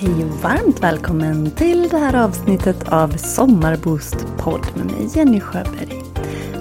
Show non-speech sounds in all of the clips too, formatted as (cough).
Hej och varmt välkommen till det här avsnittet av Sommarboost podd med mig Jenny Sjöberg.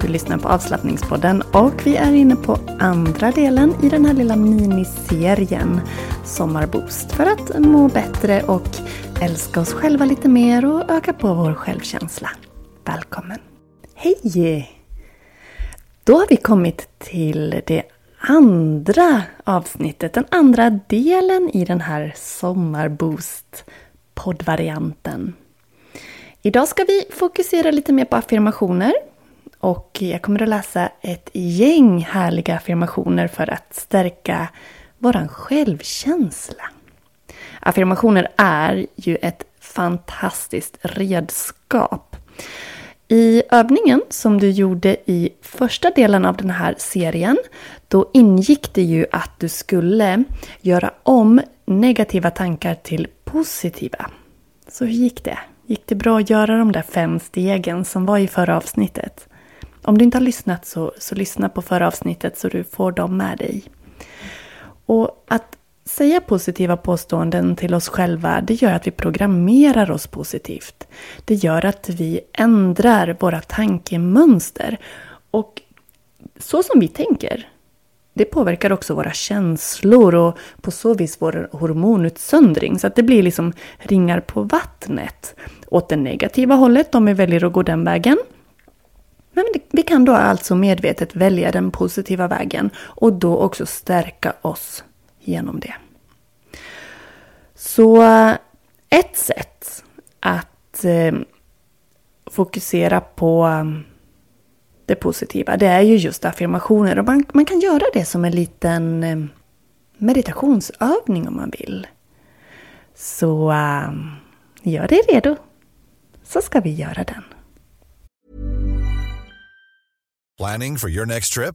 Du lyssnar på avslappningspodden och vi är inne på andra delen i den här lilla miniserien Sommarboost för att må bättre och älska oss själva lite mer och öka på vår självkänsla. Välkommen! Hej! Då har vi kommit till det andra avsnittet, den andra delen i den här Sommarboost poddvarianten. Idag ska vi fokusera lite mer på affirmationer och jag kommer att läsa ett gäng härliga affirmationer för att stärka våran självkänsla. Affirmationer är ju ett fantastiskt redskap. I övningen som du gjorde i första delen av den här serien, då ingick det ju att du skulle göra om negativa tankar till positiva. Så hur gick det? Gick det bra att göra de där fem stegen som var i förra avsnittet? Om du inte har lyssnat så, så lyssna på förra avsnittet så du får dem med dig. Och att säga positiva påståenden till oss själva, det gör att vi programmerar oss positivt. Det gör att vi ändrar våra tankemönster. Och så som vi tänker, det påverkar också våra känslor och på så vis vår hormonutsöndring. Så att det blir liksom ringar på vattnet. Åt det negativa hållet om vi väljer att gå den vägen. Men vi kan då alltså medvetet välja den positiva vägen och då också stärka oss genom det. Så eh, ett sätt att eh, fokusera på eh, det positiva, det är ju just affirmationer. Och man, man kan göra det som en liten eh, meditationsövning om man vill. Så gör dig redo, så ska vi göra den. Planning for your next trip?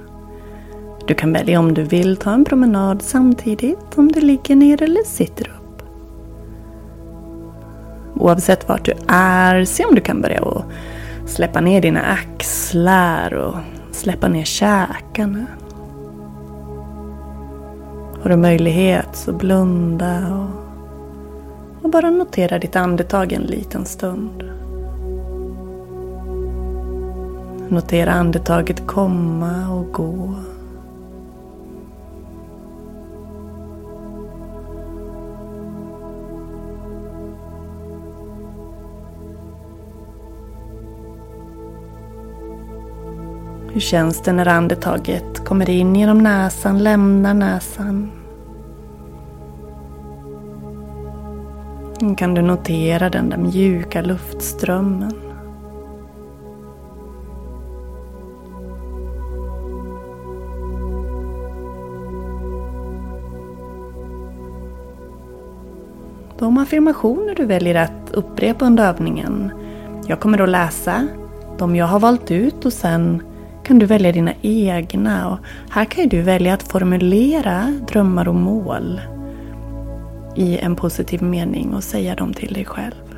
Du kan välja om du vill ta en promenad samtidigt, om du ligger ner eller sitter upp. Oavsett vart du är, se om du kan börja och släppa ner dina axlar och släppa ner käkarna. Har du möjlighet så blunda och, och bara notera ditt andetag en liten stund. Notera andetaget komma och gå. Hur känns det när andetaget kommer in genom näsan, lämnar näsan? Mm, kan du notera den där mjuka luftströmmen? De affirmationer du väljer att upprepa under övningen. Jag kommer att läsa de jag har valt ut och sen kan du välja dina egna. Och här kan du välja att formulera drömmar och mål i en positiv mening och säga dem till dig själv.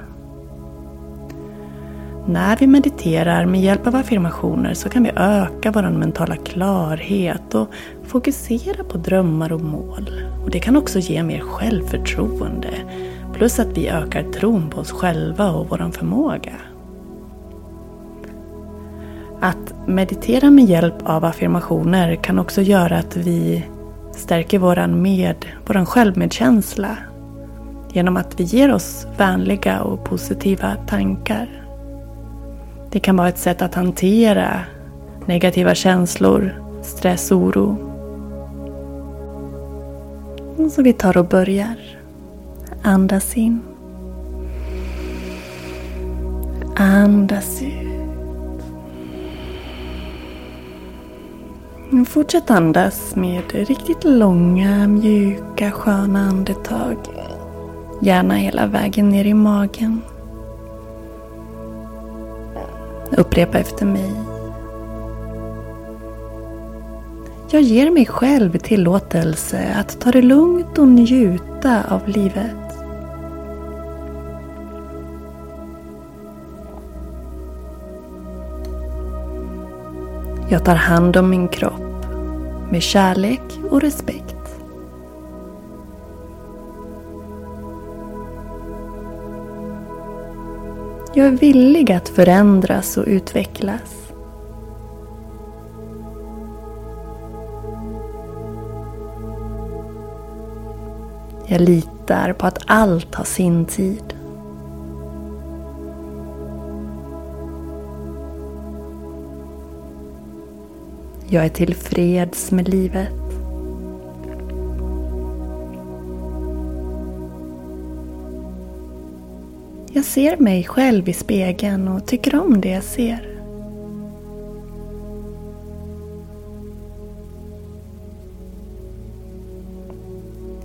När vi mediterar med hjälp av affirmationer så kan vi öka vår mentala klarhet och fokusera på drömmar och mål. Och Det kan också ge mer självförtroende. Plus att vi ökar tron på oss själva och vår förmåga. Att meditera med hjälp av affirmationer kan också göra att vi stärker våran med, våran självmedkänsla genom att vi ger oss vänliga och positiva tankar. Det kan vara ett sätt att hantera negativa känslor, stress, oro. Så vi tar och börjar. Andas in. Andas ut. Fortsätt andas med riktigt långa, mjuka, sköna andetag. Gärna hela vägen ner i magen. Upprepa efter mig. Jag ger mig själv tillåtelse att ta det lugnt och njuta av livet. Jag tar hand om min kropp med kärlek och respekt. Jag är villig att förändras och utvecklas. Jag litar på att allt har sin tid. Jag är tillfreds med livet. Jag ser mig själv i spegeln och tycker om det jag ser.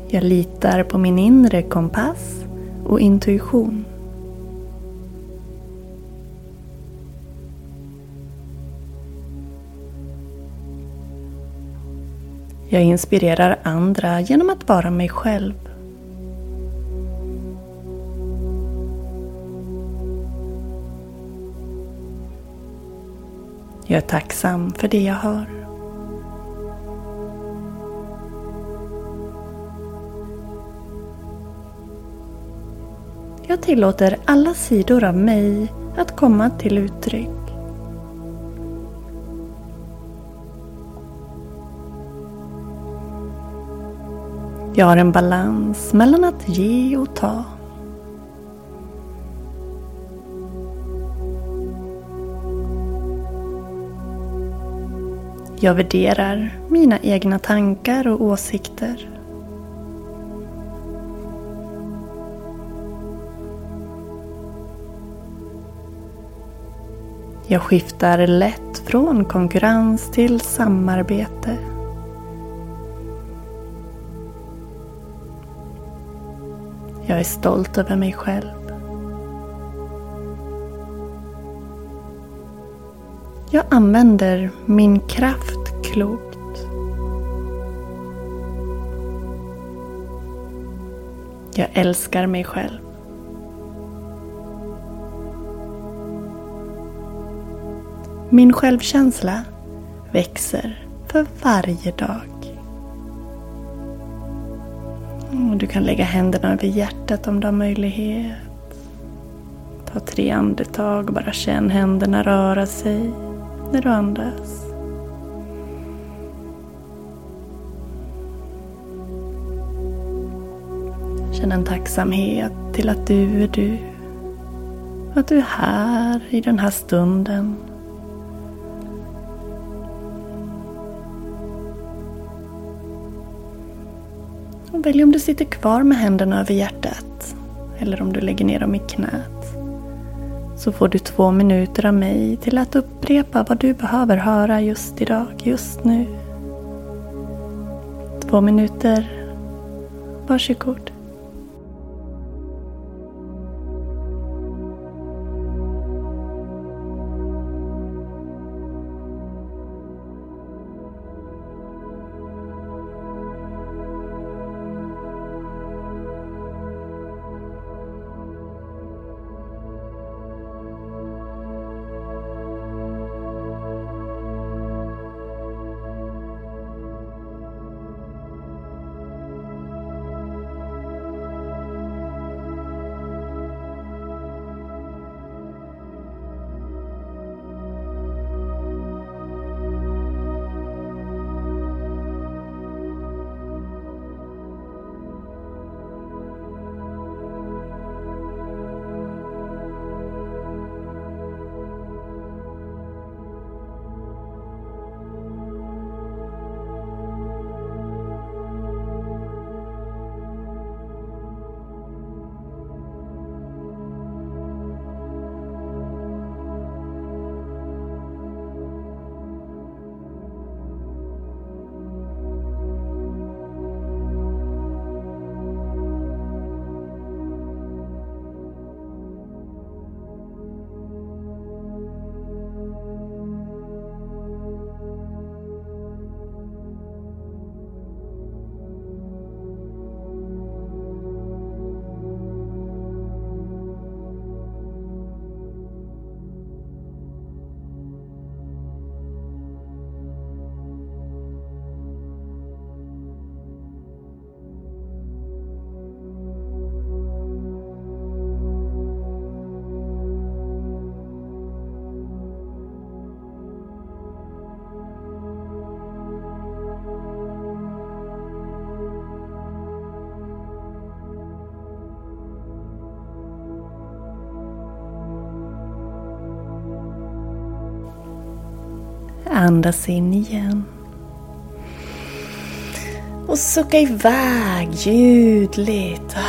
Jag litar på min inre kompass och intuition. Jag inspirerar andra genom att vara mig själv. Jag är tacksam för det jag har. Jag tillåter alla sidor av mig att komma till uttryck. Jag har en balans mellan att ge och ta. Jag värderar mina egna tankar och åsikter. Jag skiftar lätt från konkurrens till samarbete. Jag är stolt över mig själv. Jag använder min kraft klokt. Jag älskar mig själv. Min självkänsla växer för varje dag. Du kan lägga händerna över hjärtat om du har möjlighet. Ta tre andetag och bara känn händerna röra sig när du andas. Känn en tacksamhet till att du är du. Att du är här i den här stunden. Och välj om du sitter kvar med händerna över hjärtat eller om du lägger ner dem i knät. Så får du två minuter av mig till att upprepa vad du behöver höra just idag, just nu. Två minuter. Varsågod. Andas in igen. Och sucka iväg ljudligt. Ah.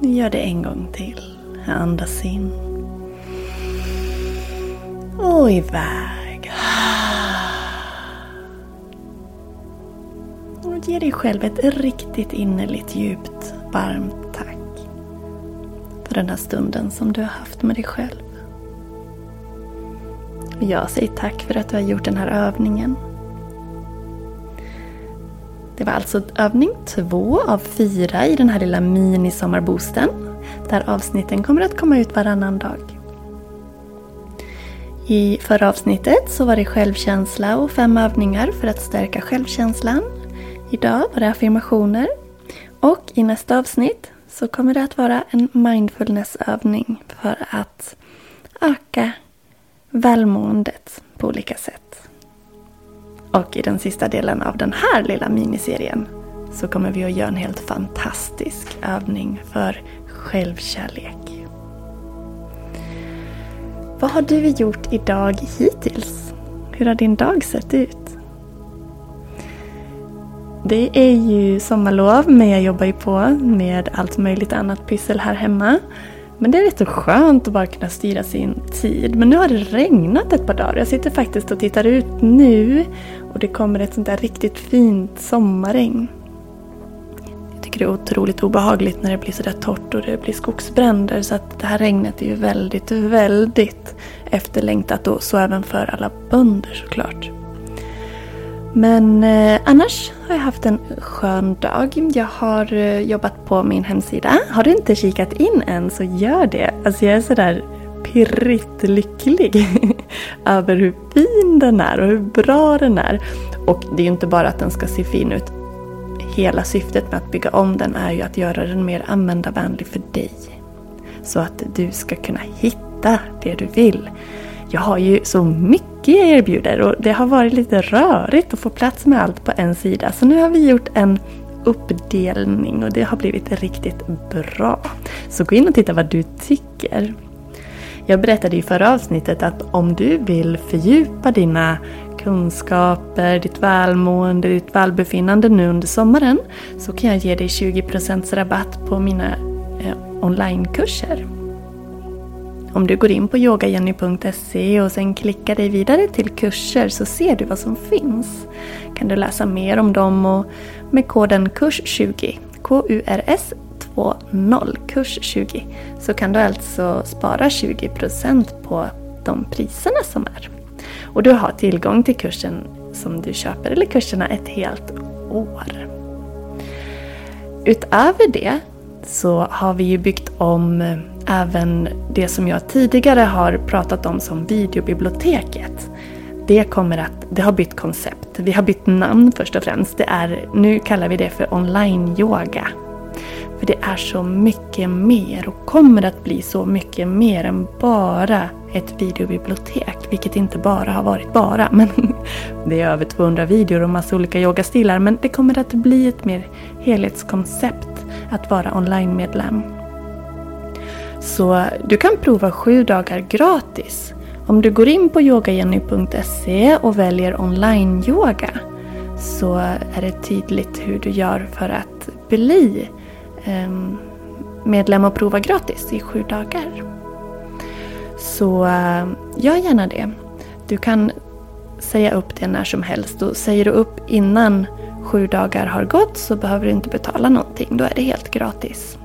Gör det en gång till. Andas in. Och iväg. Ah. Och ge dig själv ett riktigt innerligt djupt varmt tack. För den här stunden som du har haft med dig själv. Jag säger tack för att du har gjort den här övningen. Det var alltså övning två av fyra i den här lilla minisommarboosten. Där avsnitten kommer att komma ut varannan dag. I förra avsnittet så var det självkänsla och fem övningar för att stärka självkänslan. Idag var det affirmationer. Och i nästa avsnitt så kommer det att vara en mindfulnessövning för att öka välmåendet på olika sätt. Och i den sista delen av den här lilla miniserien så kommer vi att göra en helt fantastisk övning för självkärlek. Vad har du gjort idag hittills? Hur har din dag sett ut? Det är ju sommarlov men jag jobbar ju på med allt möjligt annat pyssel här hemma. Men det är rätt så skönt att bara kunna styra sin tid. Men nu har det regnat ett par dagar. Jag sitter faktiskt och tittar ut nu och det kommer ett sånt där riktigt fint sommarregn. Jag tycker det är otroligt obehagligt när det blir sådär torrt och det blir skogsbränder. Så att det här regnet är ju väldigt, väldigt efterlängtat och så även för alla bönder såklart. Men eh, annars har jag haft en skön dag. Jag har eh, jobbat på min hemsida. Har du inte kikat in än så gör det. Alltså jag är sådär pirrigt lycklig (laughs) över hur fin den är och hur bra den är. Och det är ju inte bara att den ska se fin ut. hela syftet med att bygga om den är ju att göra den mer användarvänlig för dig. Så att du ska kunna hitta det du vill. Jag har ju så mycket jag erbjuder och det har varit lite rörigt att få plats med allt på en sida. Så nu har vi gjort en uppdelning och det har blivit riktigt bra. Så gå in och titta vad du tycker. Jag berättade i förra avsnittet att om du vill fördjupa dina kunskaper, ditt välmående, ditt välbefinnande nu under sommaren så kan jag ge dig 20% rabatt på mina eh, onlinekurser. Om du går in på yogajenny.se och sen klickar dig vidare till kurser så ser du vad som finns. Kan du läsa mer om dem och med koden KURS20, KURS 20, kurs 20, så kan du alltså spara 20% på de priserna som är. Och du har tillgång till kursen som du köper eller kurserna ett helt år. Utöver det så har vi ju byggt om även det som jag tidigare har pratat om som videobiblioteket. Det, kommer att, det har bytt koncept. Vi har bytt namn först och främst. Det är, nu kallar vi det för online-yoga. För det är så mycket mer och kommer att bli så mycket mer än bara ett videobibliotek. Vilket inte bara har varit bara. Men (laughs) det är över 200 videor och massa olika yogastilar. Men det kommer att bli ett mer helhetskoncept att vara online-medlem. Så du kan prova sju dagar gratis. Om du går in på yogajenny.se och väljer online-yoga så är det tydligt hur du gör för att bli ehm, medlem och prova gratis i sju dagar. Så eh, gör gärna det. Du kan säga upp det när som helst och säger du upp innan sju dagar har gått så behöver du inte betala någonting. Då är det helt gratis.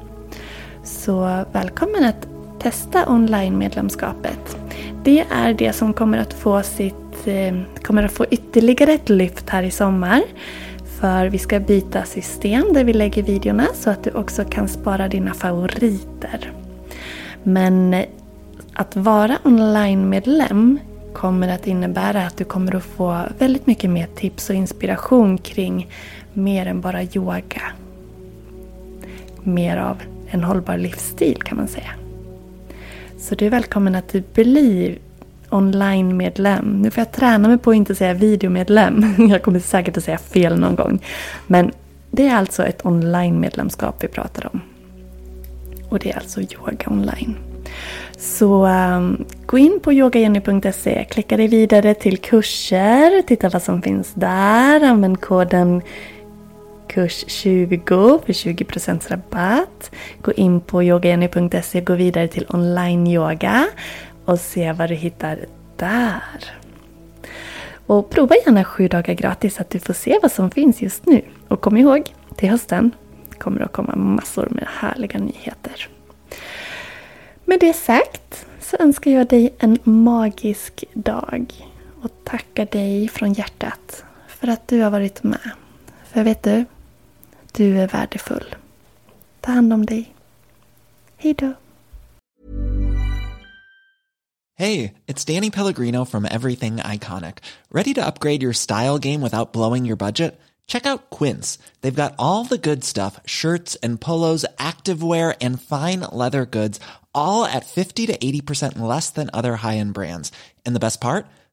Så välkommen att testa online-medlemskapet. Det är det som kommer att få sitt eh, kommer att få ytterligare ett lyft här i sommar. För vi ska byta system där vi lägger videorna så att du också kan spara dina favoriter. Men att vara online-medlem kommer att innebära att du kommer att få väldigt mycket mer tips och inspiration kring mer än bara yoga. Mer av en hållbar livsstil kan man säga. Så du är välkommen att du blir online-medlem. Nu får jag träna mig på att inte säga videomedlem. (laughs) Jag kommer säkert att säga fel någon gång. Men det är alltså ett online-medlemskap vi pratar om. Och det är alltså yoga online. Så um, gå in på yogajenny.se, klicka dig vidare till kurser, titta vad som finns där, använd koden kurs20 för 20% rabatt. Gå in på yogajenny.se, gå vidare till online-yoga och se vad du hittar där. Och prova gärna 7 dagar gratis så att du får se vad som finns just nu. Och kom ihåg, till hösten kommer det att komma massor med härliga nyheter. Med det sagt så önskar jag dig en magisk dag och tackar dig från hjärtat för att du har varit med. För vet du, du är värdefull. Ta hand om dig. Hejdå! Hey, it's Danny Pellegrino from Everything Iconic. Ready to upgrade your style game without blowing your budget? Check out Quince. They've got all the good stuff shirts and polos, activewear, and fine leather goods, all at 50 to 80% less than other high end brands. And the best part?